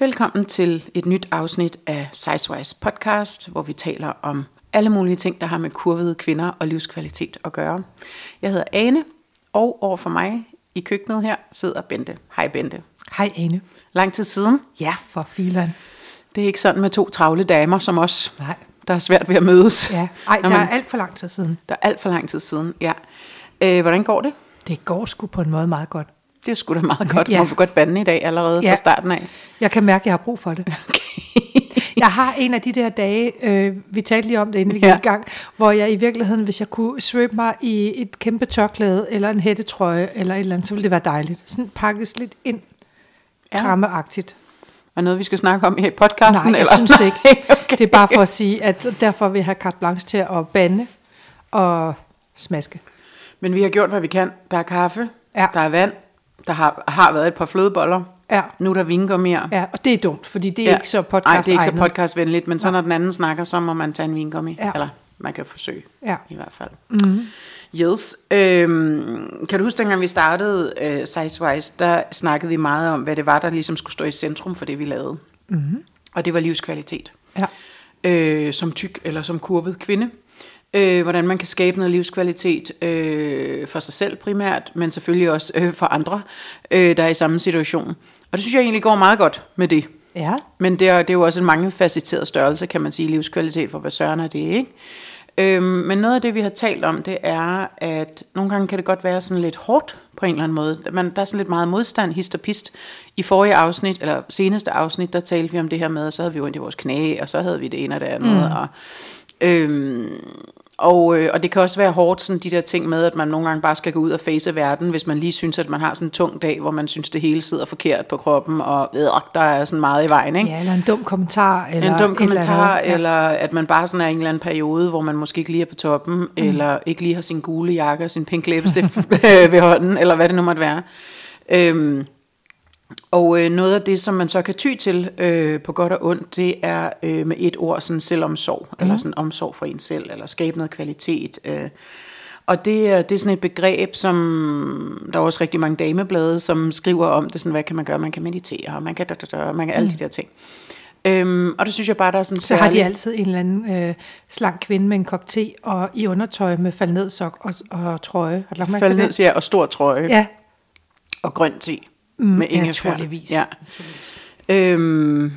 Velkommen til et nyt afsnit af Sizewise podcast, hvor vi taler om alle mulige ting, der har med kurvede kvinder og livskvalitet at gøre. Jeg hedder Ane, og over for mig i køkkenet her sidder Bente. Hej Bente. Hej Ane. Lang tid siden. Ja, for filan. Det er ikke sådan med to travle damer som os, Nej. der er svært ved at mødes. Ja. Ej, der man- er alt for lang tid siden. Der er alt for lang tid siden, ja. Øh, hvordan går det? Det går sgu på en måde meget godt. Det er sgu da meget godt. Ja. Må du godt bande i dag allerede Ja. fra starten af? Jeg kan mærke, at jeg har brug for det. Jeg har en af de der dage, øh, vi talte lige om det, inden vi gik Ja. i gang, hvor jeg i virkeligheden, hvis jeg kunne svøbe mig i et kæmpe tørklæde, eller en hættetrøje, eller et eller andet, så ville det være dejligt. Sådan pakkes lidt ind, Ja. krammeagtigt. Er noget, vi skal snakke om i podcasten? Nej, jeg eller? synes det ikke. okay. Det er bare for at sige, at derfor vil jeg have carte blanche til at bande og smaske. Men vi har gjort, hvad vi kan. Der er kaffe, Ja. der er vand, der har, har været et par flødeboller. Ja. Nu er der vingummier. Ja, og det er dumt, fordi det er ikke så podcast Nej, det er ikke så podcastvenligt, men så når den anden snakker, så må man tage en vingummi. Ja. Eller man kan forsøge, Ja. i hvert fald. Mm. Yes. Øhm, kan du huske, dengang vi startede øh, Sizewise, der snakkede vi meget om, hvad det var, der ligesom skulle stå i centrum for det, vi lavede. Mm. Og det var livskvalitet. Ja. øh, som tyk eller som kurvet kvinde. Øh, hvordan man kan skabe noget livskvalitet øh, for sig selv primært, men selvfølgelig også øh, for andre, øh, der er i samme situation. Og det synes jeg egentlig går meget godt med det. Ja. Men det er, det er jo også en mangefacetteret størrelse, kan man sige, livskvalitet, for hvad søren er det, ikke? Øhm, men noget af det, vi har talt om, det er, at nogle gange kan det godt være sådan lidt hårdt på en eller anden måde. Man, der er sådan lidt meget modstand, hist og pist. I forrige afsnit, eller seneste afsnit, der talte vi om det her med, og så havde vi ondt i vores knæ, og så havde vi det ene og det andet. Mm. Og, øhm, og, øh, og det kan også være hårdt, sådan de der ting med, at man nogle gange bare skal gå ud og face verden, hvis man lige synes, at man har sådan en tung dag, hvor man synes, det hele sidder forkert på kroppen, og ved, der er sådan meget i vejen, ikke? Ja, eller en dum kommentar. Eller en dum kommentar, eller, andet. eller at man bare sådan er i en eller anden periode, hvor man måske ikke lige er på toppen, mm. eller ikke lige har sin gule jakke og sin pink læbestift ved hånden, eller hvad det nu måtte være. Øhm, og øh, noget af det, som man så kan ty til øh, på godt og ondt, det er øh, med et ord sådan selvomsorg, mm. eller sådan omsorg for en selv, eller skabe noget kvalitet. Øh. Og det, er- det er sådan et begreb, som der er også rigtig mange dameblade, som skriver om det, sådan, hvad kan man gøre? Man kan meditere, og man kan, da, da, da, man kan alle de der ting. Øhm, og det synes jeg bare, der er sådan Så har de altid en eller anden øh, slank kvinde med en kop te, og i undertøj med fald ned sok og, og trøje. Har du lagt mærke til det? ja, og stor trøje. Ja, Og grøn te. Mm, med ja, ingefær. naturligvis. Ja. Øhm,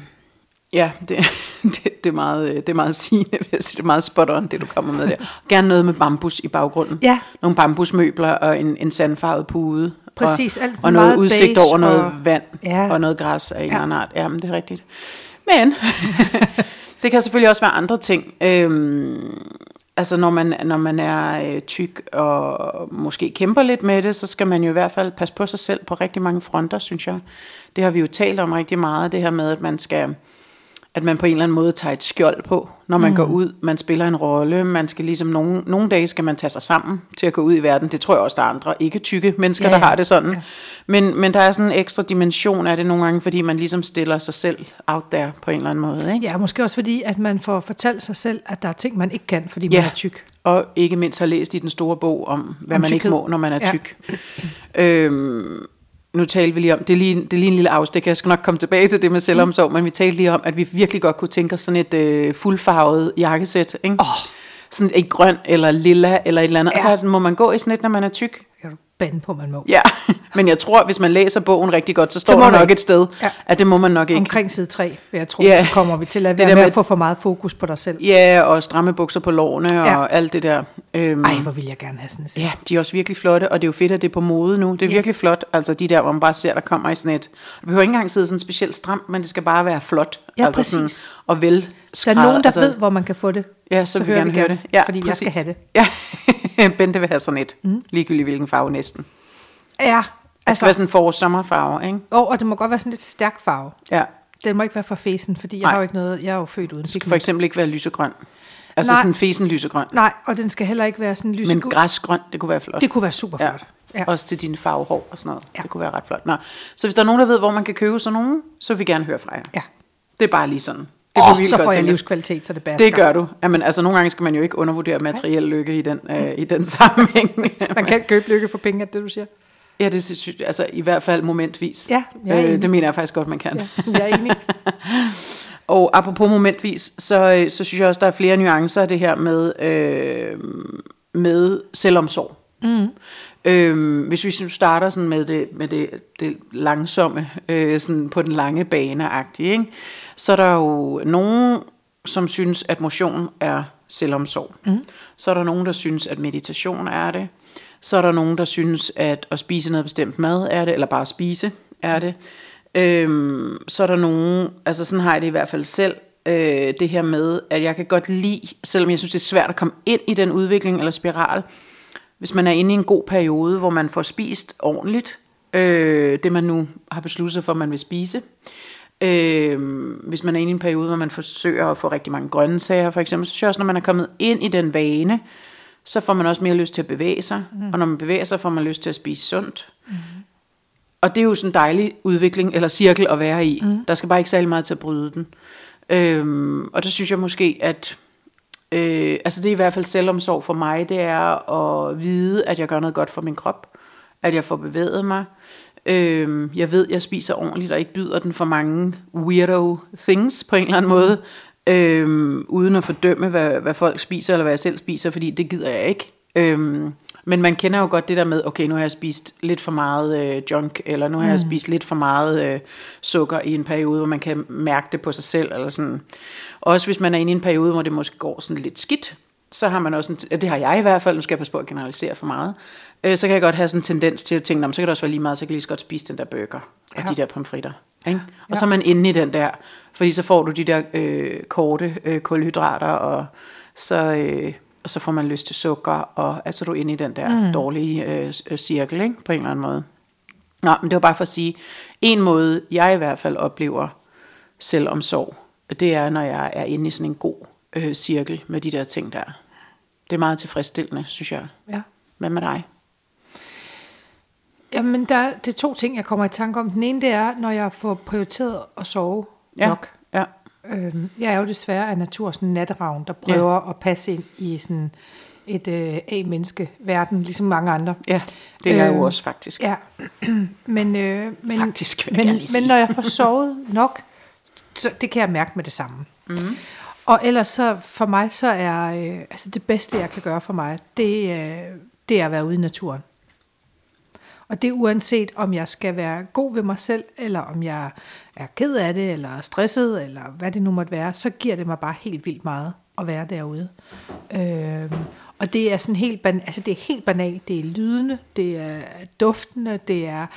ja, det, det, det, er meget, øh, det er meget sigende, vil jeg sige. Det er meget spot on, det du kommer med der. Gerne noget med bambus i baggrunden. Ja. Nogle bambusmøbler og en, en sandfarvet pude. Præcis, og, alt og noget meget udsigt over noget og- vand Ja. og noget græs af en Ja. eller anden art. Ja, men det er rigtigt. Men det kan selvfølgelig også være andre ting. Øhm, altså når man, når man er øh, tyk og måske kæmper lidt med det, så skal man jo i hvert fald passe på sig selv på rigtig mange fronter, synes jeg. Det har vi jo talt om rigtig meget, det her med, at man skal at man på en eller anden måde tager et skjold på, når man mm. går ud. Man spiller en rolle. Man skal ligesom nogle, nogle dage skal man tage sig sammen til at gå ud i verden. Det tror jeg også, der er andre ikke tykke mennesker, Ja, ja, der ja. har det sådan. Ja. Men, men der er sådan en ekstra dimension af det nogle gange, fordi man ligesom stiller sig selv out there på en eller anden måde. Ikke? ja, måske også fordi, at man får fortalt sig selv, at der er ting, man ikke kan, fordi man Ja. er tyk. Og ikke mindst har læst i den store bog om, hvad Om man ikke må, når man er Ja. tyk. Øhm, nu talte vi lige om, det er lige, det er lige en lille afstik, jeg skal nok komme tilbage til det med selvomsorg, men vi talte lige om, at vi virkelig godt kunne tænke os sådan et øh, fuldfarvet jakkesæt. Ikke? Åh. Sådan et grøn eller lilla eller et eller andet. Ja. Og så Ja. sådan, må man gå i sådan et, når man er tyk? Du bande på, man må. Ja, men jeg tror, hvis man læser bogen rigtig godt, så står må der nok ikke. et sted, Ja. at det må man nok ikke. Omkring side 3, vil jeg tro, Ja. så kommer vi til at Det være med med- at få for meget fokus på dig selv. Ja, og stramme bukser på lårene og Ja. alt det der. Øhm, Ej, hvor vil jeg gerne have sådan et. Ja, de er også virkelig flotte, og det er jo fedt, at det er på mode nu. Det er yes. Virkelig flot, altså de der, hvor man bare ser, der kommer i sådan et... Det behøver ikke engang sidde sådan specielt stramt, men det skal bare være flot. Ja, altså præcis. Sådan, og vel Der er nogen, der ved, hvor man kan få det. Ja, så, så vil vi hører gerne vi høre gerne, det. Ja, fordi jeg skal have det. Ja, Bente vil have sådan et. Mm. Ligegyldigt hvilken farve næsten. Det Ja, skal være altså, sådan en forår-sommerfarve, ikke? og, og det må godt være sådan lidt stærk farve. Ja. Den må ikke være for fesen, fordi jeg Nej. har jo ikke noget, jeg er jo født uden Det skal for eksempel ikke være lysegrøn. Altså Nej. sådan fesen lysegrøn. Nej, og den skal heller ikke være sådan lys. Men græsgrøn, det kunne være flot. Det kunne være super flot. Ja. Ja. Også til dine farvehår og sådan noget. Ja. Det kunne være ret flot. Nå. Så hvis der er nogen, der ved, hvor man kan købe sådan nogen, så vil vi gerne høre fra jer. Ja. Det er bare lige sådan. Det oh, så får jeg livskvalitet, så det basker. Det gør du. Jamen, altså, nogle gange skal man jo ikke undervurdere materiel lykke i den, øh, i den sammenhæng. Man kan købe lykke for penge, er det du siger? Ja, det synes jeg, altså i hvert fald momentvis. Ja, jeg er øh, det mener jeg faktisk godt, man kan. Ja, jeg er enig. Og apropos momentvis, så, øh, så synes jeg også, der er flere nuancer af det her med, øh, med selvomsorg. Mm. Øhm, hvis vi starter sådan med det, med det, det langsomme, øh, sådan på den lange bane ikke? Så er der jo nogen, som synes, at motion er selvomsorg. Mm. Så er der nogen, der synes, at meditation er det. Så er der nogen, der synes, at at spise noget bestemt mad er det, eller bare spise er det. Øhm, så er der nogen, altså sådan har jeg det i hvert fald selv, øh, det her med, at jeg kan godt lide, selvom jeg synes, det er svært at komme ind i den udvikling eller spiral, hvis man er inde i en god periode, hvor man får spist ordentligt, øh, det man nu har besluttet sig for, at man vil spise. Øh, hvis man er inde i en periode, hvor man forsøger at få rigtig mange grønne sager, for eksempel, så synes jeg også, når man er kommet ind i den vane, så får man også mere lyst til at bevæge sig, mm. og når man bevæger sig, får man lyst til at spise sundt. Mm. Og det er jo sådan en dejlig udvikling, eller cirkel at være i. Mm. Der skal bare ikke særlig meget til at bryde den. Øhm, og der synes jeg måske, at øh, altså det er i hvert fald selvomsorg for mig, det er at vide, at jeg gør noget godt for min krop, at jeg får bevæget mig. Øhm, jeg ved, jeg spiser ordentligt, og ikke byder den for mange weirdo things på en eller anden måde, øhm, uden at fordømme, hvad, hvad folk spiser, eller hvad jeg selv spiser, fordi det gider jeg ikke. Øhm, men man kender jo godt det der med, okay, nu har jeg spist lidt for meget øh, junk, eller nu har jeg spist lidt for meget øh, sukker i en periode, hvor man kan mærke det på sig selv. Eller sådan. Også hvis man er inde i en periode, hvor det måske går sådan lidt skidt, så har man også, en, ja, det har jeg i hvert fald, nu skal jeg passe på at generalisere for meget, øh, så kan jeg godt have sådan en tendens til at tænke, "Nå, men så kan det også være lige meget, så kan jeg lige så godt spise den der burger, og Ja. de der pomfritter. Ikke? Og så er man inde i den der, fordi så får du de der øh, korte øh, kulhydrater, og så, øh, og så får man lyst til sukker, og altså du er inde i den der mm. dårlige øh, øh, cirkel, ikke? på en eller anden måde. Nå, men det var bare for at sige, en måde, jeg i hvert fald oplever selvomsorg, det er, når jeg er inde i sådan en god øh, cirkel med de der ting der. Det er meget tilfredsstillende, synes jeg. Ja. Hvad med dig? Jamen, der, det er to ting, jeg kommer i tanke om. Den ene, det er, når jeg får prioriteret at sove Ja, nok. ja, Øhm, jeg er jo desværre af natur sådan en natteravn, der prøver ja. at passe ind i sådan et øh, A-menneske-verden, ligesom mange andre. ja det er jeg Øhm, jo også faktisk. Ja, men, øh, men, Faktisk, jeg men, sige. men når jeg får sovet nok, så det kan jeg mærke med det samme. Mm. Og ellers så for mig, så er øh, altså det bedste, jeg kan gøre for mig, det, øh, det er at være ude i naturen. Og det er uanset, om jeg skal være god ved mig selv, eller om jeg er ked af det, eller stresset, eller hvad det nu måtte være, så giver det mig bare helt vildt meget at være derude. Øh, og det er sådan helt, ban- altså det er helt banalt. Det er lydende, det er duftende, det er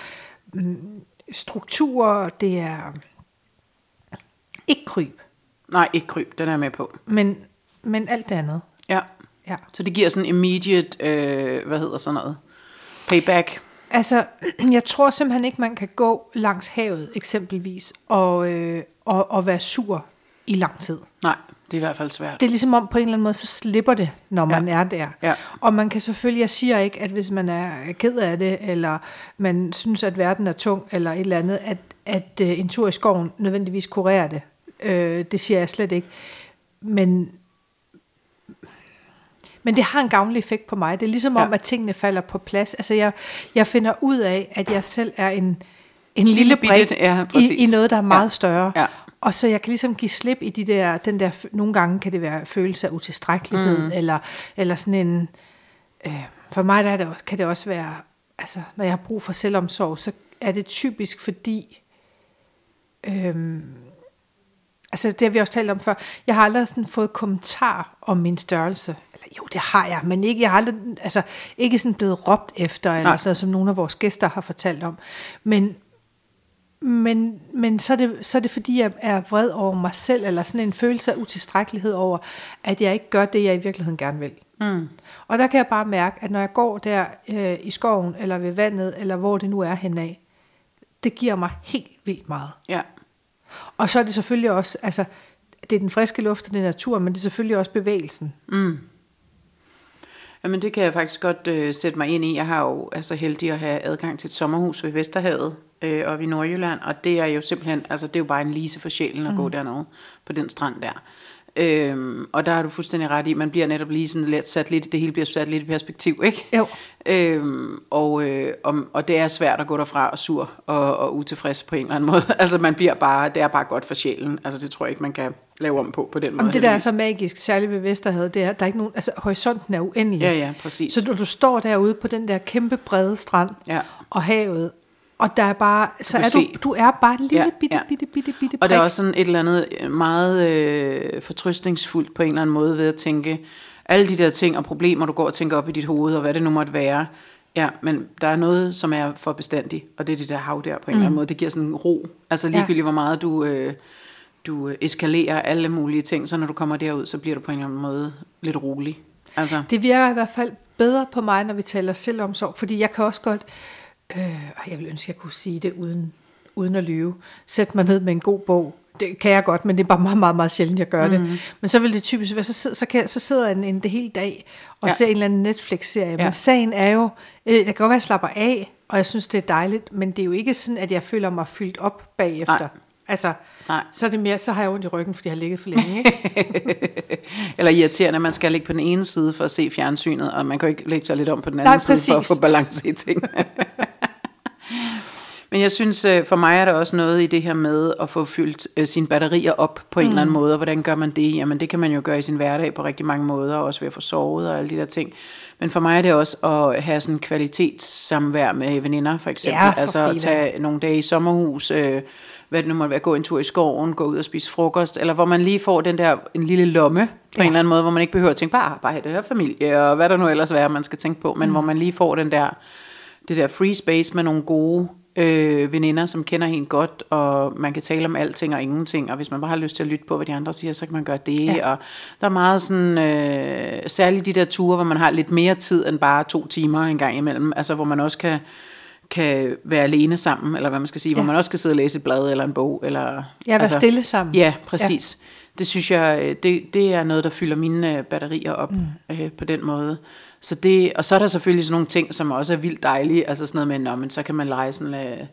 mm, strukturer, det er ikke kryb, Nej, ikke kryb, den er jeg med på. men, men alt det andet. Ja. Ja. Så det giver sådan immediate, øh, hvad hedder sådan noget, payback. Altså, jeg tror simpelthen ikke, man kan gå langs havet eksempelvis, og, øh, og, og være sur i lang tid. Nej, det er i hvert fald svært. Det er ligesom om på en eller anden måde, så slipper det, når man Ja. er der. Ja. Og man kan selvfølgelig, jeg siger ikke, at hvis man er ked af det, eller man synes, at verden er tung, eller et eller andet, at, at øh, en tur i skoven nødvendigvis kurerer det. Øh, det siger jeg slet ikke. Men, men det har en gavnlig effekt på mig. Det er ligesom om, Ja. at tingene falder på plads. Altså jeg, jeg finder ud af, at jeg selv er en, en lille brik ja, i, præcis. i noget, der er meget Ja. større. Ja. Og så jeg kan ligesom give slip i de der, den der, nogle gange kan det være følelse af utilstrækkelighed, mm. eller, eller sådan en, øh, for mig der er det, kan det også være, altså når jeg har brug for selvomsorg, så er det typisk fordi, øhm, altså det har vi også talt om før, jeg har aldrig sådan fået kommentar om min størrelse, eller jo det har jeg, men ikke, jeg har aldrig, altså ikke sådan blevet råbt efter, eller Nej. sådan noget, som nogle af vores gæster har fortalt om, men men, men så, er det, så er det fordi, jeg er vred over mig selv, eller sådan en følelse af utilstrækkelighed over, at jeg ikke gør det, jeg i virkeligheden gerne vil. Mm. Og der kan jeg bare mærke, at når jeg går der øh, i skoven, eller ved vandet, eller hvor det nu er henad, det giver mig helt vildt meget. Ja. Og så er det selvfølgelig også, altså, det er den friske luft, og det er natur, men det er selvfølgelig også bevægelsen. Jamen det kan jeg faktisk godt øh, sætte mig ind i. Jeg har jo altså heldig at have adgang til et sommerhus ved Vesterhavet øh, oppe i Nordjylland, og det er jo simpelthen, altså det er jo bare en lise for sjælen at mm. gå dernede på den strand der. Øhm, og der har du fuldstændig ret i, man bliver netop lige sådan lidt sat lidt, det hele bliver sat lidt i perspektiv, ikke? Jo. Øhm, og, øh, og, og det er svært at gå derfra og sur og, og utilfreds på en eller anden måde. altså man bliver bare, det er bare godt for sjælen. Altså det tror jeg ikke, man kan lave om på på den måde. Jamen, det der er så magisk, særligt ved Vesterhavet, det er, at der er ikke nogen, altså horisonten er uendelig. Ja, ja, præcis. Så du, du står derude på den der kæmpe brede strand, Ja. og havet, og der er bare, så kan er se. du, du er bare lille Ja, bitte, ja. bitte, bitte, bitte Og der er også sådan et eller andet øh, meget øh, fortrystningsfuldt på en eller anden måde ved at tænke, alle de der ting og problemer, du går og tænker op i dit hoved, og hvad det nu måtte være, ja, men der er noget, som er for bestandigt, og det er det der hav der på en mm. eller anden måde. Det giver sådan en ro. Altså ligegyldigt, hvor meget du, øh, du eskalerer alle mulige ting, så når du kommer derud, så bliver du på en eller anden måde lidt rolig. Altså, Det virker i hvert fald bedre på mig, når vi taler selvomsorg, fordi jeg kan også godt, øh, jeg vil ønske, at jeg kunne sige det uden, uden at lyve, sætte mig ned med en god bog. Det kan jeg godt, men det er bare meget, meget, meget sjældent, jeg gør mm. det. Men så vil det typisk være, så, sidder, så, kan, jeg- så sidder jeg en, en det hele dag og Ja. ser en eller anden Netflix-serie. Ja. Men sagen er jo, øh, det kan godt være, at jeg slapper af, og jeg synes, det er dejligt, men det er jo ikke sådan, at jeg føler mig fyldt op bagefter. Nej. Altså, Nej. så er det mere, så har jeg ondt i ryggen, fordi jeg har ligget for længe. Ikke? eller irriterende, at man skal ligge på den ene side for at se fjernsynet, og man kan jo ikke lægge sig lidt om på den anden Nej, side for at få balance i tingene. Men jeg synes, øh, for mig er der også noget i det her med at få fyldt øh, sine batterier op på en mm. eller anden måde, og hvordan gør man det? Jamen det kan man jo gøre i sin hverdag på rigtig mange måder, også ved at få sovet og alle de der ting. Men for mig er det også at have sådan kvalitetssamvær med veninder, for eksempel. Ja, for altså at tage nogle dage i sommerhus, øh, hvad det nu måtte være, gå en tur i skoven, gå ud og spise frokost, eller hvor man lige får den der, en lille lomme på ja. en eller anden måde, hvor man ikke behøver at tænke på arbejde og familie, og hvad der nu ellers er, man skal tænke på, men mm. hvor man lige får den der, det der free space med nogle gode øh, veninder, som kender en godt, og man kan tale om alting og ingenting, og hvis man bare har lyst til at lytte på, hvad de andre siger, så kan man gøre det, ja. og der er meget sådan, øh, særligt de der ture, hvor man har lidt mere tid end bare to timer en gang imellem, altså hvor man også kan, kan være alene sammen, eller hvad man skal sige, ja. hvor man også kan sidde og læse et blad eller en bog, eller... Ja, være stille sammen. Ja, præcis. Ja. Det synes jeg, øh, det, det er noget, der fylder mine øh, batterier op mm. øh, på den måde. Så det, og så er der selvfølgelig sådan nogle ting, som også er vildt dejlige, altså sådan noget med, nå, men så kan man lege sådan, øh,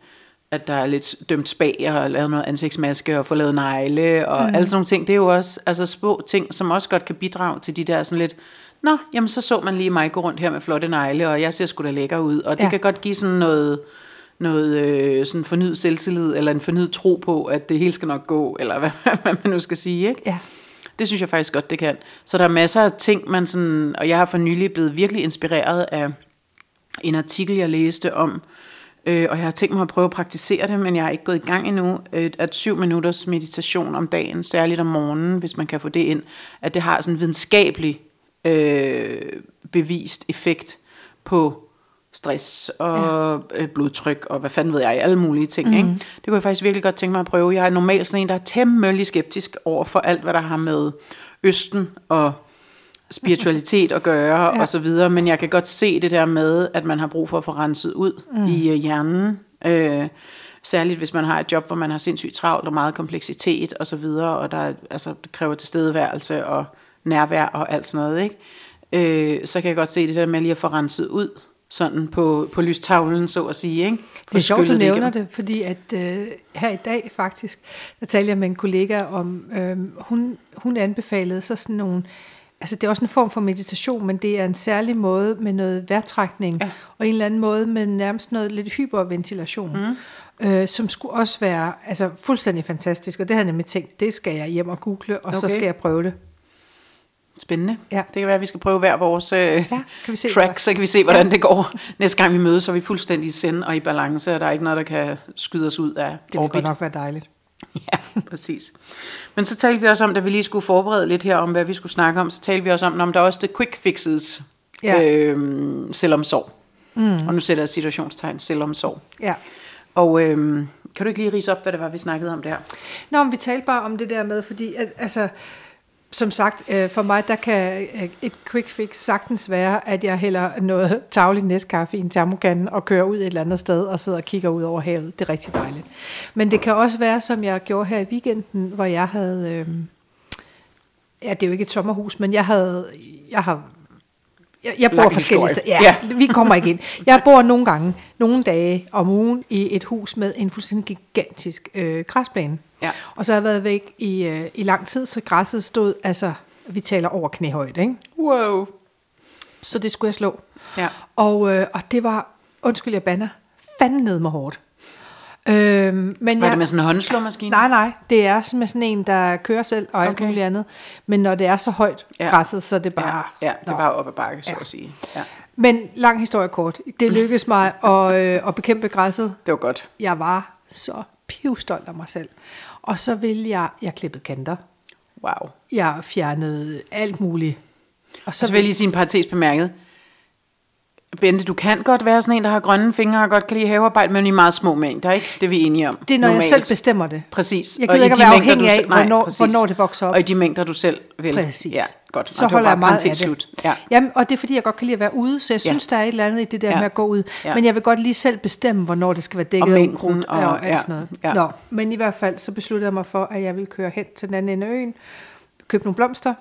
at der er lidt dømt spag, og lavet noget ansigtsmaske, og få lavet negle, og mm. alle sådan nogle ting. Det er jo også altså små ting, som også godt kan bidrage til de der sådan lidt, nå, jamen så så man lige mig gå rundt her med flotte negle, og jeg ser sgu da lækker ud, og det Ja. kan godt give sådan noget, noget øh, sådan fornyet selvtillid, eller en fornyet tro på, at det hele skal nok gå, eller hvad, hvad man nu skal sige, ikke? Ja. Det synes jeg faktisk godt, det kan. Så der er masser af ting, man sådan, og jeg har for nylig blevet virkelig inspireret af en artikel, jeg læste om, øh, og jeg har tænkt mig at prøve at praktisere det, men jeg er ikke gået i gang endnu, øh, at syv minutters meditation om dagen, særligt om morgenen, hvis man kan få det ind, at det har sådan en videnskabelig øh, bevist effekt på stress og ja. øh, blodtryk og hvad fanden ved jeg, alle mulige ting. Mm. Ikke? Det kunne jeg faktisk virkelig godt tænke mig at prøve. Jeg er normalt sådan en, der er temmelig skeptisk over for alt, hvad der har med Østen og spiritualitet at gøre ja. og så videre, men jeg kan godt se det der med, at man har brug for at få renset ud mm. i øh, hjernen. Øh, særligt hvis man har et job, hvor man har sindssygt travlt og meget kompleksitet og så videre, og der er, altså, det kræver tilstedeværelse og nærvær og alt sådan noget, ikke? Øh, så kan jeg godt se det der med lige at få renset ud, sådan på, på lystavlen, så at sige, ikke? Få Det er sjovt, du nævner det, fordi at øh, her i dag faktisk, der talte jeg med en kollega om, øh, hun, hun anbefalede så sådan nogle, altså det er også en form for meditation, men det er en særlig måde med noget vejrtrækning, ja. og en eller anden måde med nærmest noget lidt hyperventilation, mm. øh, som skulle også være altså fuldstændig fantastisk, og det havde jeg nemlig tænkt, det skal jeg hjem og google, og okay. så skal jeg prøve det. Spændende. Ja. Det kan være, at vi skal prøve hver vores øh, Ja, kan vi se, track, så kan vi se, hvordan ja. det går. Næste gang vi mødes, så er vi fuldstændig i send og i balance, og der er ikke noget, der kan skyde os ud af Det vil godt nok være dejligt. Ja, præcis. Men så talte vi også om, da vi lige skulle forberede lidt her om, hvad vi skulle snakke om, så talte vi også om, om der er også det quick fixes, Ja. øhm, selvomsorg. Mm. Og nu sætter jeg situationstegn, selvomsorg. Ja. Og øhm, kan du ikke lige rise op, hvad det var, vi snakkede om der? Nå, men vi talte bare om det der med, fordi at, altså, som sagt, øh, for mig, der kan øh, et quick fix sagtens være, at jeg hælder noget tagligt næstkaffe i en termokande og kører ud et eller andet sted og sidder og kigger ud over havet. Det er rigtig dejligt. Men det kan også være, som jeg gjorde her i weekenden, hvor jeg havde... Øh, ja, det er jo ikke et sommerhus, men jeg havde... Jeg har jeg, jeg bor forskellige steder. Ja, ja, vi kommer ikke ind. Jeg bor nogle gange, nogle dage om ugen i et hus med en fuldstændig gigantisk øh, græsplæne. Ja. Og så har jeg været væk i, øh, i lang tid, så græsset stod, altså, vi taler over knæhøjde, ikke? Wow. Så det skulle jeg slå. Ja. Og, øh, og det var, undskyld jeg banner, fanden ned med hårdt. Øhm, men Var jeg, det med sådan en håndslåmaskine? Nej, nej, det er som sådan en, der kører selv og alt Okay. muligt andet. Men når det er så højt Ja. græsset, så er det bare... Ja, ja det er Nå. bare op ad bakke, så Ja. at sige. Ja. Men lang historie kort. Det lykkedes mig at, øh, at bekæmpe græsset. Det var godt. Jeg var så pivstolt af mig selv. Og så ville jeg... Jeg klippede kanter. Wow. Jeg fjernede alt muligt. Og Så vil jeg lige sige en parentes bemærket. Bente, du kan godt være sådan en, der har grønne fingre og godt kan lide havearbejde, men i meget små mængder, ikke? Det er vi enige om. det er, når Normalt. jeg selv bestemmer det. Præcis. Jeg gider ikke være mængder, afhængig af, nej, hvornår, præcis. hvornår det vokser op. Og i de mængder, du selv vil. Præcis. Ja, godt. Så Og holder jeg meget af parentes det. slut. Ja. Jamen, og det er fordi, jeg godt kan lide at være ude, så jeg Ja. synes, der er et eller andet i det der Ja. med at gå ud. Ja. Men jeg vil godt lige selv bestemme, hvornår det skal være dækket Og af ukrudt og, og- og alt ja. sådan noget. Ja. Nå, men i hvert fald, så besluttede jeg mig for, at jeg ville køre hen til den anden ende af øen, købe nogle blomster,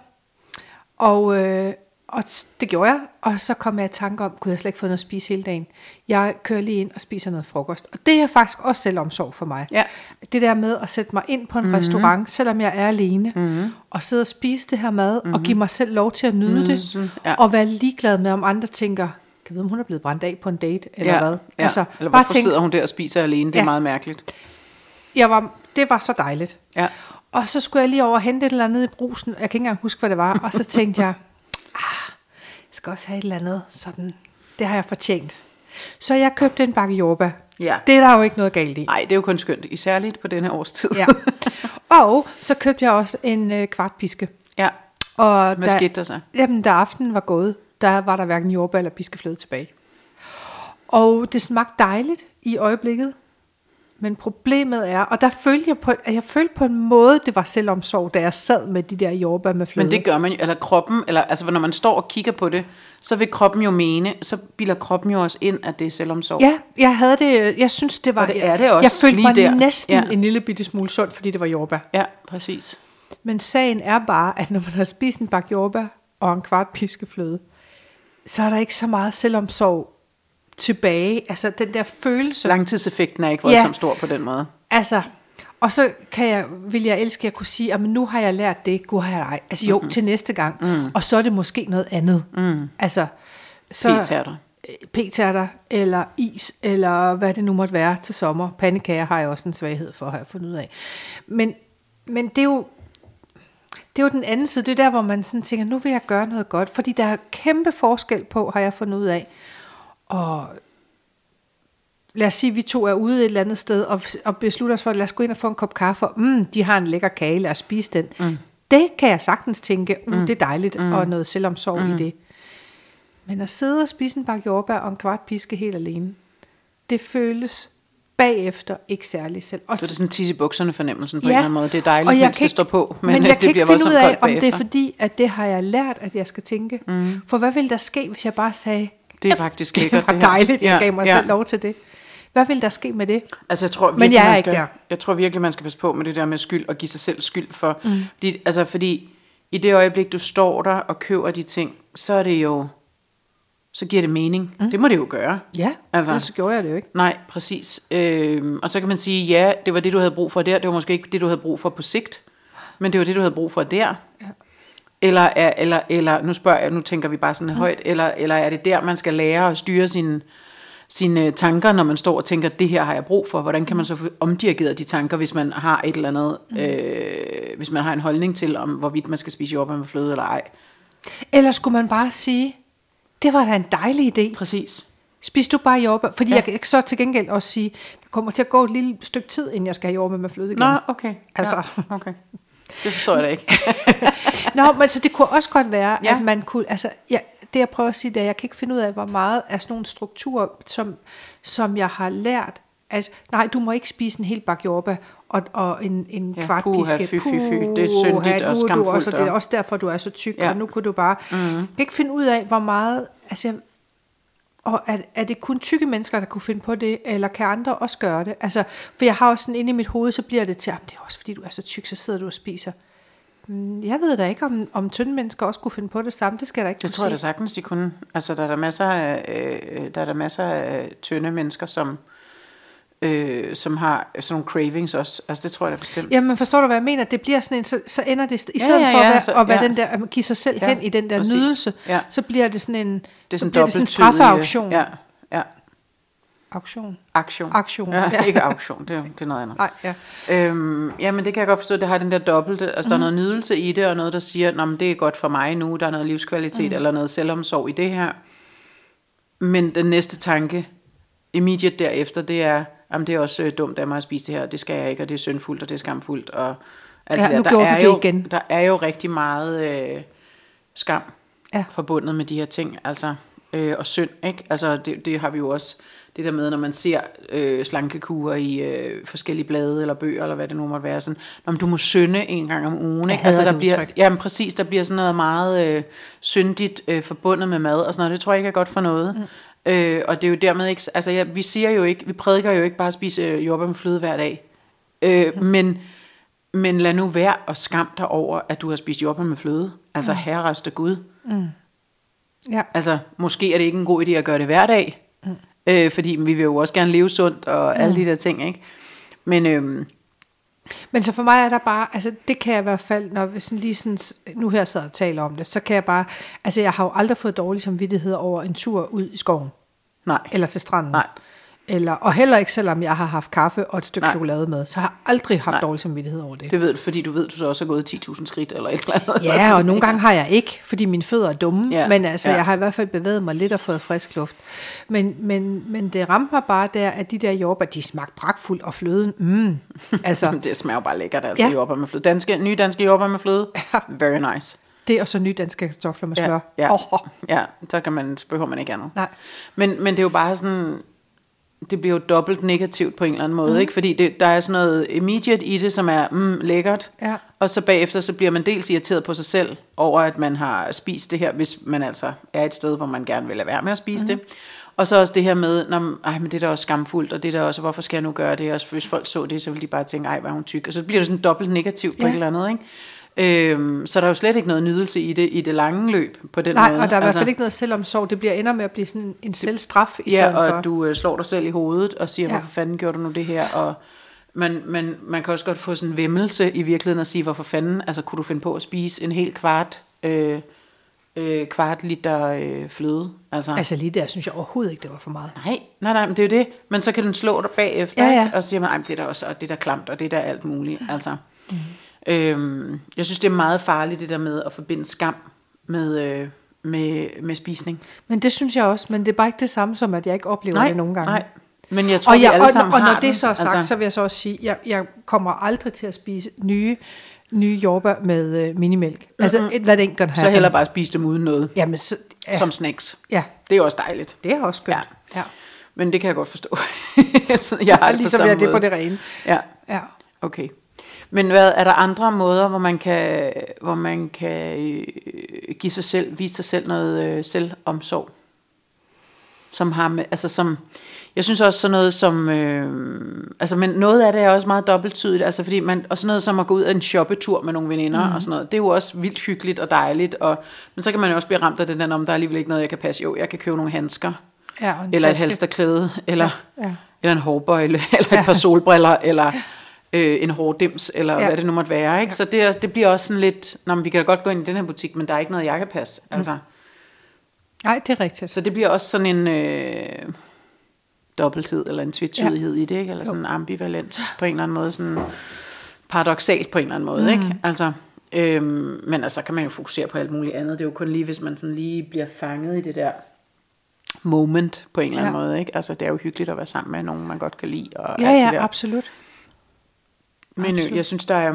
og, øh, og det gjorde jeg, og så kom jeg i tanke om, kunne jeg slet ikke få noget at spise hele dagen. Jeg kører lige ind og spiser noget frokost, og det er faktisk også selvomsorg for mig. Ja. Det der med at sætte mig ind på en mm-hmm. restaurant, selvom jeg er alene, mm-hmm. og sidde og spise det her mad, mm-hmm. og give mig selv lov til at nyde det, ja. og være ligeglad med, om andre tænker, kan vide, om hun er blevet brændt af på en date, eller ja. hvad? Ja. Altså, Eller hvorfor sidder hun der og spiser alene? Det er Ja. meget mærkeligt. jeg var, det var så dejligt. Ja. Og så skulle jeg lige over og hente et eller andet i brusen. Jeg kan ikke engang huske, hvad det var. Og så tænkte jeg skal også have et eller andet sådan. Det har jeg fortjent. Så jeg købte en bakke jordbær. Ja. Det er der jo ikke noget galt i. Nej, det er jo kun skønt. Isærligt på denne års tid. Ja. Og så købte jeg også en øh, kvartpiske. ja. Og Hvad skete der så? Jamen, da aftenen var gået, der var der hverken jordbær eller piskefløde tilbage. Og det smagte dejligt i øjeblikket. Men problemet er, og der følte jeg på, at jeg følte på en måde, det var selvomsorg, da jeg sad med de der jordbær med fløde. Men det gør man jo, eller kroppen, eller altså når man står og kigger på det, så vil kroppen jo mene, så bilder kroppen jo også ind, at det er selvomsorg. Ja, jeg havde det, jeg synes det var, Og det er det også jeg følte mig der. næsten Ja. en lille bitte smule sund, fordi det var jordbær. Ja, præcis. Men sagen er bare, at når man har spist en bakke jordbær og en kvart piskefløde, så er der ikke så meget selvomsorg tilbage. Altså den der følelse. Langtidseffekten er ikke voldsomt Ja. stor på den måde. Altså, og så kan jeg, vil jeg elske, at jeg kunne sige, at nu har jeg lært det, gud har jeg ej. Altså jo, mm-hmm. til næste gang. Mm. Og så er det måske noget andet. Mm. Altså, så, P-tærter. Øh, P-tærter, eller is, eller hvad det nu måtte være til sommer. Pandekager har jeg også en svaghed for, har jeg fundet ud af. Men, men det er jo, det er jo den anden side. Det er der, hvor man sådan tænker, nu vil jeg gøre noget godt. Fordi der er kæmpe forskel på, har jeg fundet ud af. Og lad os sige, at vi to er ude et eller andet sted, og, og beslutter os for, at lad os gå ind og få en kop kaffe, og mm, de har en lækker kage, lad os spise den. Mm. Det kan jeg sagtens tænke, uh, mm. det er dejligt, mm. og noget selvomsorg mm. i det. Men at sidde og spise en bakke jordbær og en kvart piske helt alene, det føles bagefter ikke særlig selv. Og Så er det sådan tis i bukserne fornemmelsen på ja. en eller anden måde. Det er dejligt, kan det står på, men, men øh, jeg det kan bliver ikke finde ud af, om det er bagefter. fordi, at det har jeg lært, at jeg skal tænke. Mm. For hvad ville der ske, hvis jeg bare sagde, Det er faktisk det lækkert, var det her." dejligt, jeg Ja, gav mig ja. selv lov til det. Hvad ville der ske med det? Altså, jeg tror Men virkelig, jeg er man ikke skal, der. Jeg tror virkelig, man skal passe på med det der med skyld og give sig selv skyld for. Mm. Fordi, altså, fordi i det øjeblik, du står der og køber de ting, så er det jo, så giver det mening. Mm. Det må det jo gøre. Ja, Altså- altså, så gjorde jeg det jo ikke. Nej, præcis. Øhm, og så kan man sige, ja, det var det, du havde brug for der. Det var måske ikke det, du havde brug for på sigt. Men det var det, du havde brug for der. Ja. Eller, er, eller, eller, nu spørger jeg, nu tænker vi bare sådan mm. højt, eller, eller er det der, man skal lære at styre sine, sine tanker, når man står og tænker, det her har jeg brug for. Hvordan kan man så få omdirigeret de tanker, hvis man har et eller andet, mm. øh, hvis man har en holdning til, om hvorvidt man skal spise jordbær med fløde eller ej. Eller skulle man bare sige, det var da en dejlig idé. Præcis. Spis du bare jordbær? Fordi Ja. jeg kan så til gengæld også sige, det kommer til at gå et lille stykke tid, inden jeg skal have jordbær med fløde igen. Nå, okay. Altså. Ja, okay. Det forstår jeg da ikke. Nå, men så det kunne også godt være, Ja. at man kunne, altså, ja, det jeg prøver at sige, det er, at jeg kan ikke finde ud af, hvor meget af sådan nogle strukturer, som, som jeg har lært, at nej, du må ikke spise en hel bakke jordbær og, og en, en Ja, kvart puha, piske. fy, fy, fy. Det er syndigt og er du skamfuldt Også, og det er og- også derfor, du er så tyk, Ja. og nu kunne du bare... Mm. Jeg kan ikke finde ud af, hvor meget... Altså, og er, er det kun tykke mennesker, der kunne finde på det, eller kan andre også gøre det? Altså, for jeg har også sådan inde i mit hoved, så bliver det til, at det er også fordi, du er så tyk, så sidder du og spiser. Mm, Jeg ved da ikke, om, om tynde mennesker også kunne finde på det samme. Det skal da ikke Det tror jeg da sagtens, de kunne. Altså, der er der masser af, øh, der er der masser af tynde mennesker, som, øh, som har sådan nogle cravings også. Altså, det tror jeg da bestemt. Jamen, forstår du, hvad jeg mener? Det bliver sådan en, så, så ender det, i Ja, stedet ja, for at ja, være, så- at være ja. den der, at give sig selv Ja, hen i den der præcis. nydelse, Ja. så bliver det sådan en, Det er så sådan bliver det sådan en straffeauktion. Ja, ja. Auktion. Aktion. Aktion, Ja, ja. ikke auktion, det er, det er noget andet. Nej, ja. Øhm, jamen det kan jeg godt forstå, det har den der dobbelte, altså mm. der er noget nydelse i det, og noget der siger, at det er godt for mig nu, der er noget livskvalitet, mm. eller noget selvomsorg i det her. Men den næste tanke, immediate derefter, det er, jamen det er også øh, dumt af mig at spise det her, det skal jeg ikke, og det er syndfuldt, og det er skamfuldt, og alt Ja, det der. nu der gjorde er du det jo, igen. Der er jo rigtig meget øh, skam Ja. forbundet med de her ting, altså, øh, og synd, ikke? Altså, det, det har vi jo også, det der med, når man ser øh, slankekurer i øh, forskellige blade eller bøger, eller hvad det nu måtte være, sådan, når du må synde en gang om ugen, ikke? Altså, der bliver, udtryk. jamen præcis, der bliver sådan noget meget øh, syndigt øh, forbundet med mad, og sådan noget, det tror jeg ikke er godt for noget. Mm. Øh, og det er jo dermed ikke, altså ja, vi siger jo ikke, vi prædiker jo ikke bare at spise øh, jordbær med fløde hver dag, øh, mm. men, men lad nu være og skam dig over, at du har spist jordbær med fløde. Altså, mm. herreste Gud. ja. Altså, måske er det ikke en god idé at gøre det hver dag, mm. Øh, fordi vi vil jo også gerne leve sundt og alle de der ting, ikke? Men øhm, Men så for mig er der bare, altså det kan jeg i hvert fald, når vi sådan lige sådan, nu her sidder og taler om det, så kan jeg bare, altså jeg har jo aldrig fået dårlig samvittighed over en tur ud i skoven, nej, eller til stranden. Nej. Eller, og heller ikke, selvom jeg har haft kaffe og et stykke Nej. chokolade med, så har jeg aldrig haft Nej. dårlig samvittighed over det. det ved du, fordi du ved, du så også har gået 10.000 skridt eller et eller andet. Ja, og nogle gange har jeg ikke, fordi mine fødder er dumme, Ja, men altså, ja. jeg har i hvert fald bevæget mig lidt og fået frisk luft. Men, men, men det ramte mig bare der, at de der jordbær, de smagte pragtfuldt, og fløden, mm, altså, det smager bare lækkert, altså Ja. jordbær med fløde. Danske, nye danske jordbær med fløde, very nice. det og så nye danske kartofler med smør. Ja, ja, Åh, ja, så kan man, så behøver man ikke andet. Nej. Men, men det er jo bare sådan, det bliver jo dobbelt negativt på en eller anden måde, mm. ikke? Fordi det, der er sådan noget immediate i det, som er mm, lækkert, Ja. og så bagefter, så bliver man dels irriteret på sig selv over, at man har spist det her, hvis man altså er et sted, hvor man gerne vil lade være med at spise mm. det. Og så også det her med, når, ej, men det er da også skamfuldt, og det er da også, hvorfor skal jeg nu gøre det? Og hvis folk så det, så vil de bare tænke, ej, hvor er hun tyk. Og så bliver det sådan dobbelt negativt på Ja. et eller andet, ikke? Øhm, så der er jo slet ikke noget nydelse i det i det lange løb på den Nej, måde. og der er i hvert fald ikke noget selvomsorg. Det bliver ender med at blive sådan en selvstraf i stedet Ja, og for. at du øh, slår dig selv i hovedet og siger, Ja. ja. hvorfor fanden gjorde du nu det her? Og man, man, man kan også godt få sådan en vemmelse i virkeligheden og sige, hvorfor fanden, altså kunne du finde på at spise en hel kvart, øh, øh, kvart liter øh, fløde? Altså, altså, Altså lige der synes jeg overhovedet ikke, det var for meget. nej, nej, nej, men det er jo det. Men så kan den slå dig bagefter, Ja, ja. Ikke? og så siger man, "Ej, men det er der også, og det er der klamt, og det er der alt muligt. Altså, mm. Øhm, jeg synes, det er meget farligt, det der med at forbinde skam med, øh, med, med spisning. Men det synes jeg også, men det er bare ikke det samme som, at jeg ikke oplever det nogle gange. Nej, men jeg tror, og, vi jeg, alle og, sammen og når har det den. så er sagt, altså, så vil jeg så også sige, jeg, jeg kommer aldrig til at spise nye, nye jordbær med øh, minimælk. Altså, mm-hmm. det ikke kan have. Så heller bare spise dem uden noget, Jamen, så, ja, som snacks. ja, Det er også dejligt. det er også skønt. Ja. ja. Men det kan jeg godt forstå. Jeg har det på Ligesom samme jeg er det på måde. det rene. Ja, Ja. okay. Men hvad, er der andre måder, hvor man kan, hvor man kan øh, give sig selv, vise sig selv noget øh, selvomsorg? Som har med, altså som, jeg synes også sådan noget som, øh, altså men noget af det er også meget dobbelttydigt, altså fordi man, og sådan noget som at gå ud af en shoppetur med nogle veninder mm. og sådan noget, det er jo også vildt hyggeligt og dejligt, og, men så kan man jo også blive ramt af den der, om der er alligevel ikke noget, jeg kan passe, jo, jeg kan købe nogle handsker, ja eller et halsterklæde, eller, Ja, ja. eller en hårbøjle, eller et par solbriller, eller øh, en hårdims, eller Ja. ja. hvad det nu måtte være. Ikke? Så det, er- det bliver også sådan lidt, Nå, men vi kan da godt gå ind i den her butik, men der er ikke noget, kan passe. Altså. Nej, det er rigtigt. Så det bliver også sådan en øh, dobbelthed, eller en tvetydighed ja. i det, ikke? eller sådan en ambivalens på en eller anden måde, sådan paradoxalt på en eller anden måde. Mm. Ikke? Altså, øhm, men altså kan man jo fokusere på alt muligt andet. Det er jo kun lige, hvis man sådan lige bliver fanget i det der moment på en eller anden Ja. måde. Ikke? Altså, det er jo hyggeligt at være sammen med nogen, man godt kan lide. Og Ja, ja, der. absolut. Men øh, jeg synes, der er...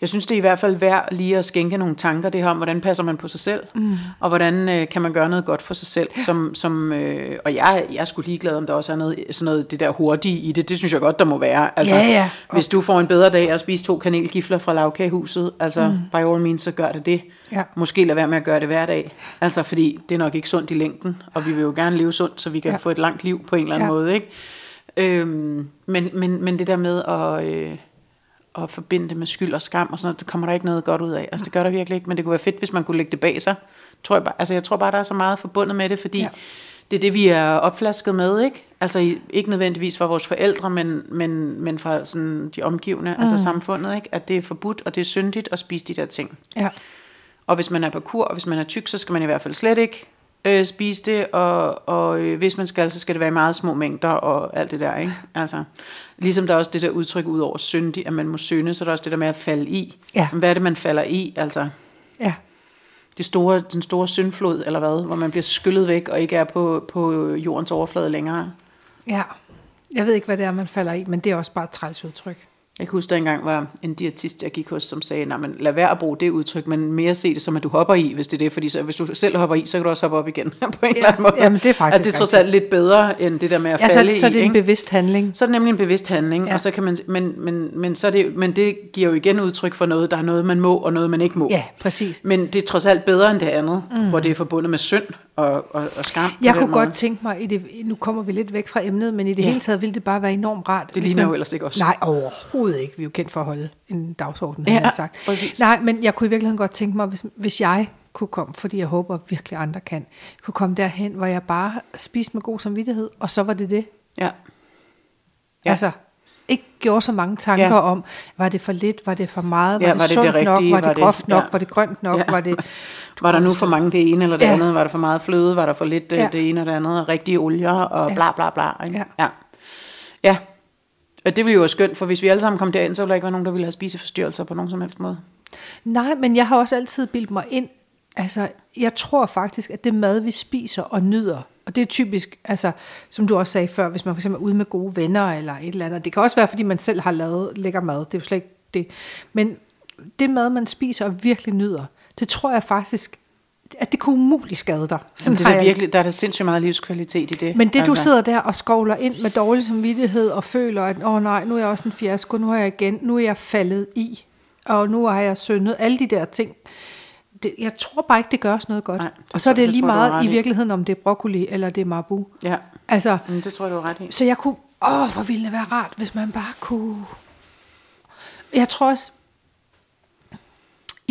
Jeg synes, det er i hvert fald værd lige at skænke nogle tanker, det her om, hvordan passer man på sig selv, mm. og hvordan øh, kan man gøre noget godt for sig selv. Som, som, øh, og jeg, jeg er sgu ligeglad, om der også er noget, sådan noget det der hurtige i det. Det synes jeg godt, der må være. Altså, Ja, ja. Hvis du får en bedre dag at spise to kanelgifler fra lavkagehuset, altså mm. by all means, så gør det det. Ja. Måske lad være med at gøre det hver dag. Altså, fordi det er nok ikke sundt i længden, og vi vil jo gerne leve sundt, så vi kan ja. få et langt liv på en eller anden Ja. måde. Ikke? Øhm, men, men, men det der med at, øh, at forbinde det med skyld og skam og sådan noget, det kommer der ikke noget godt ud af. Altså det gør der virkelig ikke, men det kunne være fedt, hvis man kunne lægge det bag sig. Tror jeg, bare, altså jeg tror bare, der er så meget forbundet med det, fordi ja. Det er det, vi er opflasket med, ikke? Altså ikke nødvendigvis fra vores forældre, men, men, men fra sådan de omgivende, mm. altså samfundet, ikke? At det er forbudt, og det er syndigt at spise de der ting. Ja. Og hvis man er på kur, og hvis man er tyk, så skal man i hvert fald slet ikke øh, spise det, og, og øh, hvis man skal, så skal det være i meget små mængder, og alt det der, ikke? Altså, ligesom der er også det der udtryk ud over syndig, at man må synde, så er der også det der med at falde i. Ja. Men hvad er det, man falder i? Altså, Ja. det store, den store syndflod, eller hvad? Hvor man bliver skyllet væk, og ikke er på, på jordens overflade længere. Ja. Jeg ved ikke, hvad det er, man falder i, men det er også bare et træls udtryk. Jeg kan huske, der engang var en diætist, jeg gik hos, som sagde, nej, men lad være at bruge det udtryk, men mere se det som, at du hopper i, hvis det er det, fordi så, hvis du selv hopper i, så kan du også hoppe op igen på en ja, eller anden måde. jamen, det er faktisk at det er trods alt lidt bedre, end det der med at Ja, falde så, så er i, det en ikke? bevidst handling. Så er det nemlig en bevidst handling, ja. Og så kan man, men, men, men, så det, men det giver jo igen udtryk for noget, der er noget, man må, og noget, man ikke må. Ja, præcis. Men det er trods alt bedre end det andet, mm. hvor det er forbundet med synd og, og, og skam. Jeg kunne måde. godt tænke mig, i det, nu kommer vi lidt væk fra emnet, men i det ja. hele taget ville det bare være enormt rart. Det ligner man- jo ellers ikke os. Nej, overhovedet ikke. Vi er jo kendt for at holde en dagsorden, Ja, har jeg sagt. præcis. Nej, men jeg kunne i virkeligheden godt tænke mig, hvis, hvis jeg kunne komme, fordi jeg håber virkelig andre kan, kunne komme derhen, hvor jeg bare spiste med god samvittighed, og så var det det. Ja. Ja. Altså, ikke gjorde så mange tanker Ja. om, var det for lidt, var det for meget, var Ja, det var det sundt det nok, var var det det- groft nok, ja. var det grønt nok, Ja. var det... Var der nu for mange det ene eller det Ja. andet? Var der for meget fløde? Var der for lidt ja. Ja. det ene og det andet? Og rigtige olier og Ja. bla bla bla. Ikke? Ja. ja. Ja. Og det ville jo være skønt, for hvis vi alle sammen kom derind, så ville der ikke være nogen, der ville have spiseforstyrrelser på nogen som helst måde. Nej, men jeg har også altid bildt mig ind, altså jeg tror faktisk, at det mad, vi spiser og nyder, og det er typisk, altså som du også sagde før, hvis man for eksempel er ude med gode venner eller et eller andet, det kan også være, fordi man selv har lavet lækker mad, det er jo slet ikke det, men det mad, man spiser og virkelig nyder, det tror jeg faktisk, at det kunne umuligt skade dig. Sådan det er der, virkelig, der er der sindssygt meget livskvalitet i det. Men det, du sidder der og skovler ind med dårlig samvittighed og føler, at åh oh, nej, nu er jeg også en fiasko, nu er jeg igen, nu er jeg faldet i, og nu har jeg syndet, alle de der ting. Det, jeg tror bare ikke, det gør os noget godt. Nej, og så er det det lige tror meget i virkeligheden, om det er broccoli eller det er marbu. Ja, Altså, mm, det tror jeg, du har ret i. så jeg kunne, åh, hvor ville det være rart, hvis man bare kunne... Jeg tror også,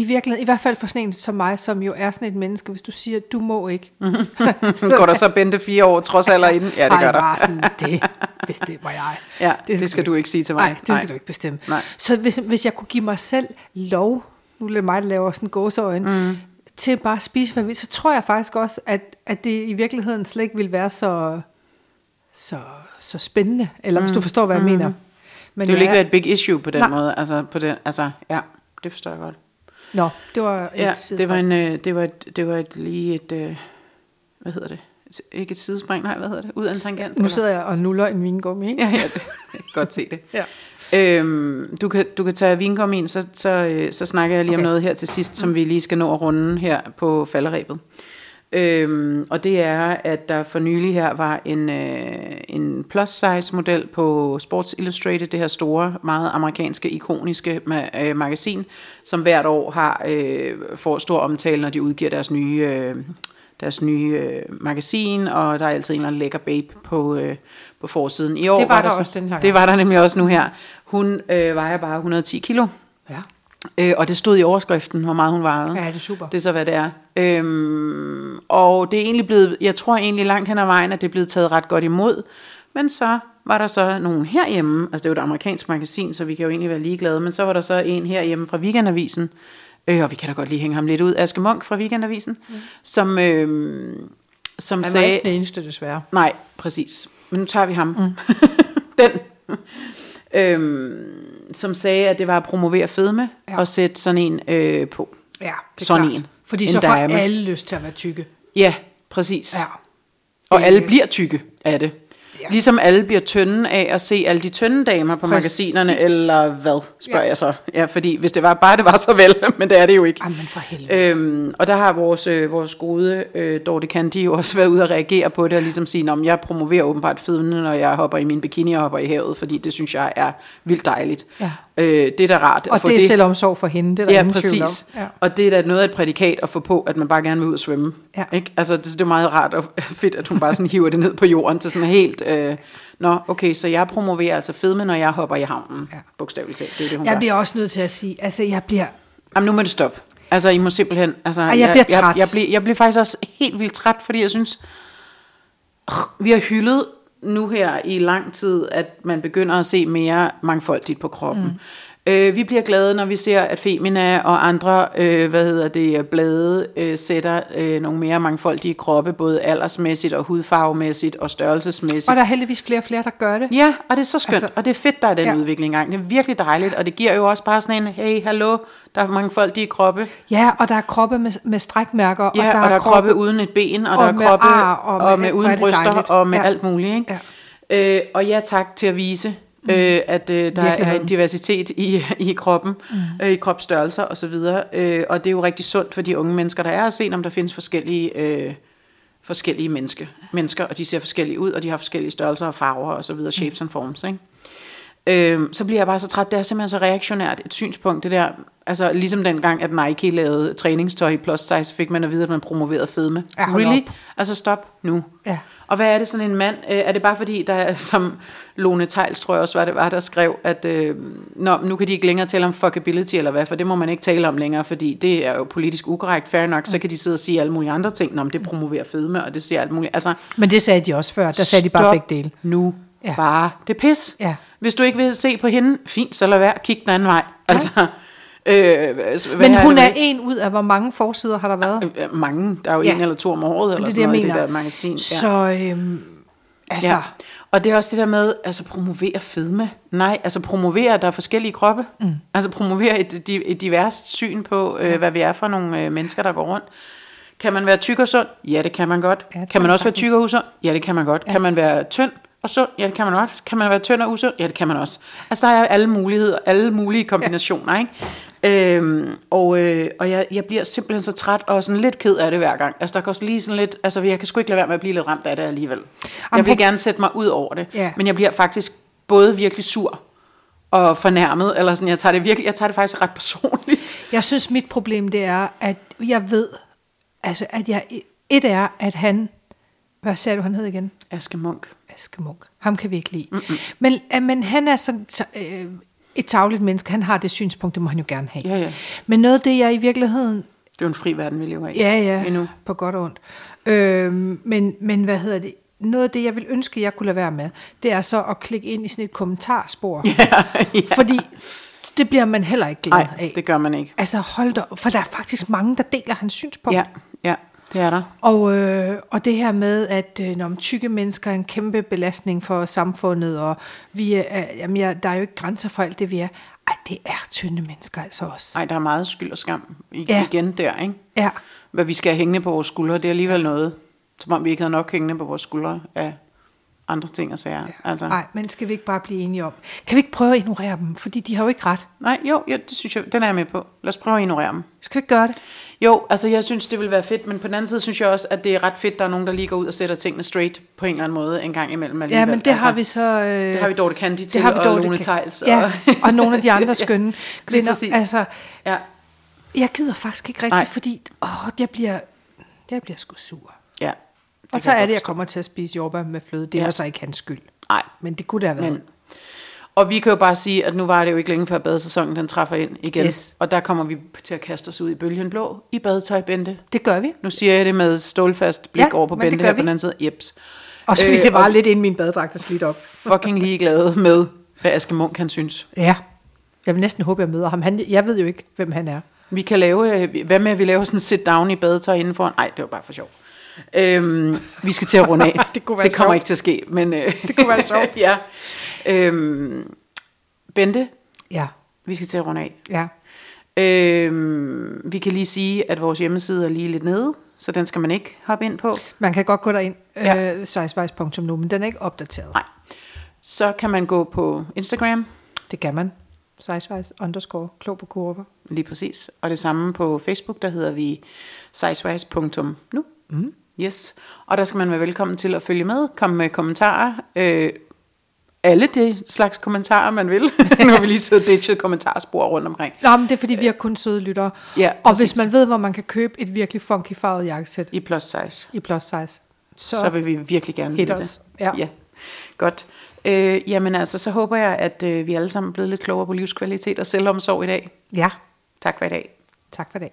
i virkeligheden, i hvert fald for sådan en som mig, som jo er sådan et menneske, hvis du siger, du må ikke. Så går der så Bente fire år trods alder inden? Ja, det gør der. sådan, det bestemmer jeg. Ja, det, det skal du ikke sige til mig. Nej, det skal du ikke bestemme. Nej. Så hvis, hvis jeg kunne give mig selv lov, nu er det mig, der laver sådan gåseøjne, mm. til bare at spise, hvad vil, så tror jeg faktisk også, at, at det i virkeligheden slet ikke vil være så, så, så spændende. Eller mm. hvis du forstår, hvad jeg mener. Men Det vil jeg ikke være et big issue på den Nej. måde. Altså, på den, altså, ja, det forstår jeg godt. Nå, det var et Ja, det var, en, øh, det var, et, det var et, lige et, øh, hvad hedder det? Et- Ikke et sidespring, nej, hvad hedder det? Ud af en tangent? Nu eller? sidder jeg og nuller en vingummi, ikke? Ja, ja, det, jeg kan godt se det. Ja. Øhm, du, kan, du kan tage vingummien, så, så, øh, så snakker jeg lige okay. om noget her til sidst, som vi lige skal nå at runde her på falderæbet. Øhm, og det er, at der for nylig her var en, øh, en plus size model på Sports Illustrated, det her store, meget amerikanske, ikoniske ma- øh, magasin, som hvert år har øh, får stor omtale, når de udgiver deres nye, øh, deres nye øh, magasin, og der er altid en eller anden lækker babe på, øh, på forsiden. I år Det var der så- også den her Det var der nemlig også nu her. Hun øh, vejer bare 110 kilo. Øh, og det stod i overskriften, hvor meget hun vejede. ja, det er super. Det er så, hvad det er. Øhm, og det er egentlig blevet, jeg tror egentlig langt hen ad vejen, at det er blevet taget ret godt imod. Men så var der så nogen herhjemme, altså det er jo et amerikansk magasin, så vi kan jo egentlig være ligeglade, men så var der så en herhjemme fra Weekendavisen, øh, og vi kan da godt lige hænge ham lidt ud, Aske Munk fra Weekendavisen, mm. som, øh, som Han var sagde... ikke den eneste, desværre. Nej, præcis. Men nu tager vi ham. Mm. Den. Øhm, som sagde, at det var at promovere fedme ja. Og sætte sådan en øh, på. Ja, det er Sådan klart. en. Fordi så får dame. alle lyst til at være tykke. Ja, præcis. Ja. Og Det- alle bliver tykke af det. Ja. Ligesom alle bliver tynde af at se alle de tynde damer på Præcis. magasinerne, eller hvad, spørger ja. Jeg så. Ja, fordi hvis det var bare det var så vel, men det er det jo ikke. Jamen for helvede. Øhm, og der har vores, øh, vores gode øh, Dorte Candy jo også været ude og reagere på det, og ligesom sige, at jeg promoverer åbenbart fedme, når jeg hopper i min bikini og hopper i havet, fordi det synes jeg er vildt dejligt. Ja. Øh, det er da rart at Og få det er det. selvomsorg for hende, det er der Ja, ingen tvivl om. præcis. Ja. Og det er da noget af et prædikat at få på, at man bare gerne vil ud og svømme. Ja. Ikke? Altså, det, det er meget rart og fedt, at hun bare sådan hiver det ned på jorden til sådan helt... Øh, Nå, okay, så jeg promoverer altså fedme, når jeg hopper i havnen. Ja. Bogstaveligt talt, det er det, hun Jeg gør. bliver også nødt til at sige, altså jeg bliver, Jamen, nu må det stoppe. Altså, I må simpelthen... Altså, Ej, jeg bliver træt. Jeg, jeg, bliver, jeg bliver faktisk også helt vildt træt, fordi jeg synes, vi har hyldet nu her i lang tid, at man begynder at se mere mangfoldigt på kroppen. Mm. Øh, vi bliver glade, når vi ser, at Femina og andre, øh, hvad hedder det, blade øh, sætter øh, nogle mere mangfoldige kroppe, både aldersmæssigt og hudfarvemæssigt og størrelsesmæssigt. og der er heldigvis flere og flere, der gør det. Ja, og det er så skønt, Altså, og det er fedt, der er den ja. udvikling gang. Det er virkelig dejligt, og det giver jo også bare sådan en, hey, hallo, der er mangfoldige kroppe. Ja, og der er kroppe med, med strækmærker, Ja, og der, og der er kroppe uden et ben, og, og der er kroppe ar, og med- og med er uden bryster dejligt. og med Ja. alt muligt. Ikke? Ja. Øh, og ja tak til at vise, mm. øh, at øh, der er en diversitet i, i kroppen, mm. øh, i kropsstørrelser osv. Øh, og det er jo rigtig sundt for de unge mennesker, der er at se, om der findes forskellige... Øh, forskellige menneske, mennesker, og de ser forskellige ud, og de har forskellige størrelser og farver og så videre, shapes and forms, ikke? Øhm, så bliver jeg bare så træt. Det er simpelthen så reaktionært et synspunkt, det der. Altså ligesom dengang, at Nike lavede træningstøj i plus size, fik man at vide, at man promoverede fedme. Ja, really? op. Altså stop nu. Ja. Og hvad er det sådan en mand? Øh, er det bare fordi, der er, som Lone Tejls, tror jeg også var det var, der skrev, at øh, Nå, nu kan de ikke længere tale om fuckability eller hvad, for det må man ikke tale om længere, fordi det er jo politisk ukorrekt, fair nok, så kan de sidde og sige alle mulige andre ting, men det promoverer fedme, og det siger alt muligt. Altså, Men det sagde de også før, der sagde de bare begge dele. nu Ja. bare. Det pis. Ja. Hvis du ikke vil se på hende, fint, så lad være. Kig den anden vej. Altså, øh, hvad Men hun er en ud af, hvor mange forsider har der været? Øh, mange. Der er jo Ja. ja. en eller to om året, eller det er sådan noget det der magasin. Ja. Så, øhm, altså, Ja. Og det er også det der med, altså promovere fedme. Nej, altså promovere, der er forskellige kroppe. Mm. Altså promovere et, et diverst syn på, øh, hvad vi er for nogle øh, mennesker, der går rundt. Kan man være tyk og sund? Ja, det kan man godt. Ja, Ja, det kan man også være sagtens. tyk og usund? Ja, det kan man godt. Ja. Kan man være tynd og sund? Ja, det kan man godt. Kan man være tynd og usund? Ja, det kan man også. Altså, der er alle muligheder, alle mulige kombinationer, ja. ikke? Øhm, og øh, og jeg, jeg bliver simpelthen så træt og sådan lidt ked af det hver gang. Altså, der går også lige sådan lidt, altså, jeg kan sgu ikke lade være med at blive lidt ramt af det alligevel. Jeg vil gerne sætte mig ud over det, Ja. men jeg bliver faktisk både virkelig sur og fornærmet, eller sådan, jeg tager det virkelig, jeg tager det faktisk ret personligt. jeg synes, mit problem det er, at jeg ved, altså, at jeg, et er, at han, hvad sagde du, han hed igen? Aske Munk. Aske Munk. Ham kan vi ikke lide. Mm-mm. Men, men han er sådan så, øh, et tagligt menneske. Han har det synspunkt, det må han jo gerne have. Ja, ja. Men noget af det, jeg i virkeligheden... Det er jo en fri verden, vi lever i. Ja, ja, Endnu. på godt og ondt. Øh, men, men hvad hedder det? Noget af det, jeg vil ønske, jeg kunne lade være med, det er så at klikke ind i sådan et kommentarspor. Ja, ja. Fordi det bliver man heller ikke glad Nej, af. det gør man ikke. Altså hold da, for der er faktisk mange, der deler hans synspunkt. Ja, ja, det er der. Og, øh, og det her med, at øh, når tykke mennesker er en kæmpe belastning for samfundet, og vi er, øh, jamen, ja, der er jo ikke grænser for alt det, vi er. Ej, det er tynde mennesker altså også. Ej, der er meget skyld og skam i, Ja. igen der, ikke? Ja, Hvad vi skal have hængende på vores skuldre, det er alligevel noget, som om vi ikke havde nok hængende på vores skuldre af andre ting og sager. Ja. Altså. nej, men skal vi ikke bare blive enige om? Kan vi ikke prøve at ignorere dem? Fordi de har jo ikke ret. Nej, jo, ja, det synes jeg, den er jeg med på. Lad os prøve at ignorere dem. Skal vi ikke gøre det? Jo, altså jeg synes, det vil være fedt, men på den anden side synes jeg også, at det er ret fedt, der er nogen, der lige går ud og sætter tingene straight på en eller anden måde en gang imellem alligevel. Ja, men det har vi så... Øh, Det har vi Dorte Candy til, det har vi og Lone Tejls. Ja, og nogle af de andre skønne kvinder. præcis. Altså, Ja, jeg gider faktisk ikke rigtigt, Nej. fordi åh, jeg bliver, jeg bliver sgu sur. ja. Og så er det, jeg kommer til at spise jordbær med fløde. Det Ja. var så ikke hans skyld. Nej, Men det kunne det have været. Men, og vi kan jo bare sige, at nu var det jo ikke længe før badesæsonen den træffer ind igen. Yes. Og der kommer vi til at kaste os ud i bølgen blå i badetøj, Bente. det gør vi. Nu siger jeg det med stålfast blik Ja, over på Bente her vi. på den anden side. Jeps. Og så øh, det var og- lidt inden min badedragt er slidt op. Fucking ligeglade med, hvad Aske Munk han synes. Ja. Jeg vil næsten håbe, jeg møder ham. Han, jeg ved jo ikke, hvem han er. Vi kan lave, øh, hvad med at vi laver sådan en sit-down i badetøj indenfor? Nej, det var bare for sjov. Øhm, vi skal til at runde af. Det kunne være det kommer sjovt. ikke til at ske, men... Øh, Det kunne være sjovt. ja. Øhm, Bente, Ja. vi skal til at runde af. Ja. Øhm, vi kan lige sige, at vores hjemmeside er lige lidt nede, så den skal man ikke hoppe ind på. Man kan godt gå derind, Ja. øh, sizewise.nu, men den er ikke opdateret. Nej. Så kan man gå på Instagram, Det kan man. Sizewise underscore klog på kurver. lige præcis. Og det samme på Facebook, der hedder vi sizewise.nu. Mm. Yes. Og der skal man være velkommen til at følge med, komme med kommentarer, øh, alle det slags kommentarer, man vil. nu har vi lige siddet ditchet kommentarspor rundt omkring. Nå, men det er fordi, vi har kun søde lyttere. Ja, og præcis. hvis man ved, hvor man kan købe et virkelig funky farvet jakkesæt I plus size. i plus size, så, Så, vil vi virkelig gerne vide det. Ja. ja. Godt. Øh, jamen altså, så håber jeg, at øh, vi alle sammen er blevet lidt klogere på livskvalitet og selvomsorg i dag. ja, Tak for i dag. tak for det.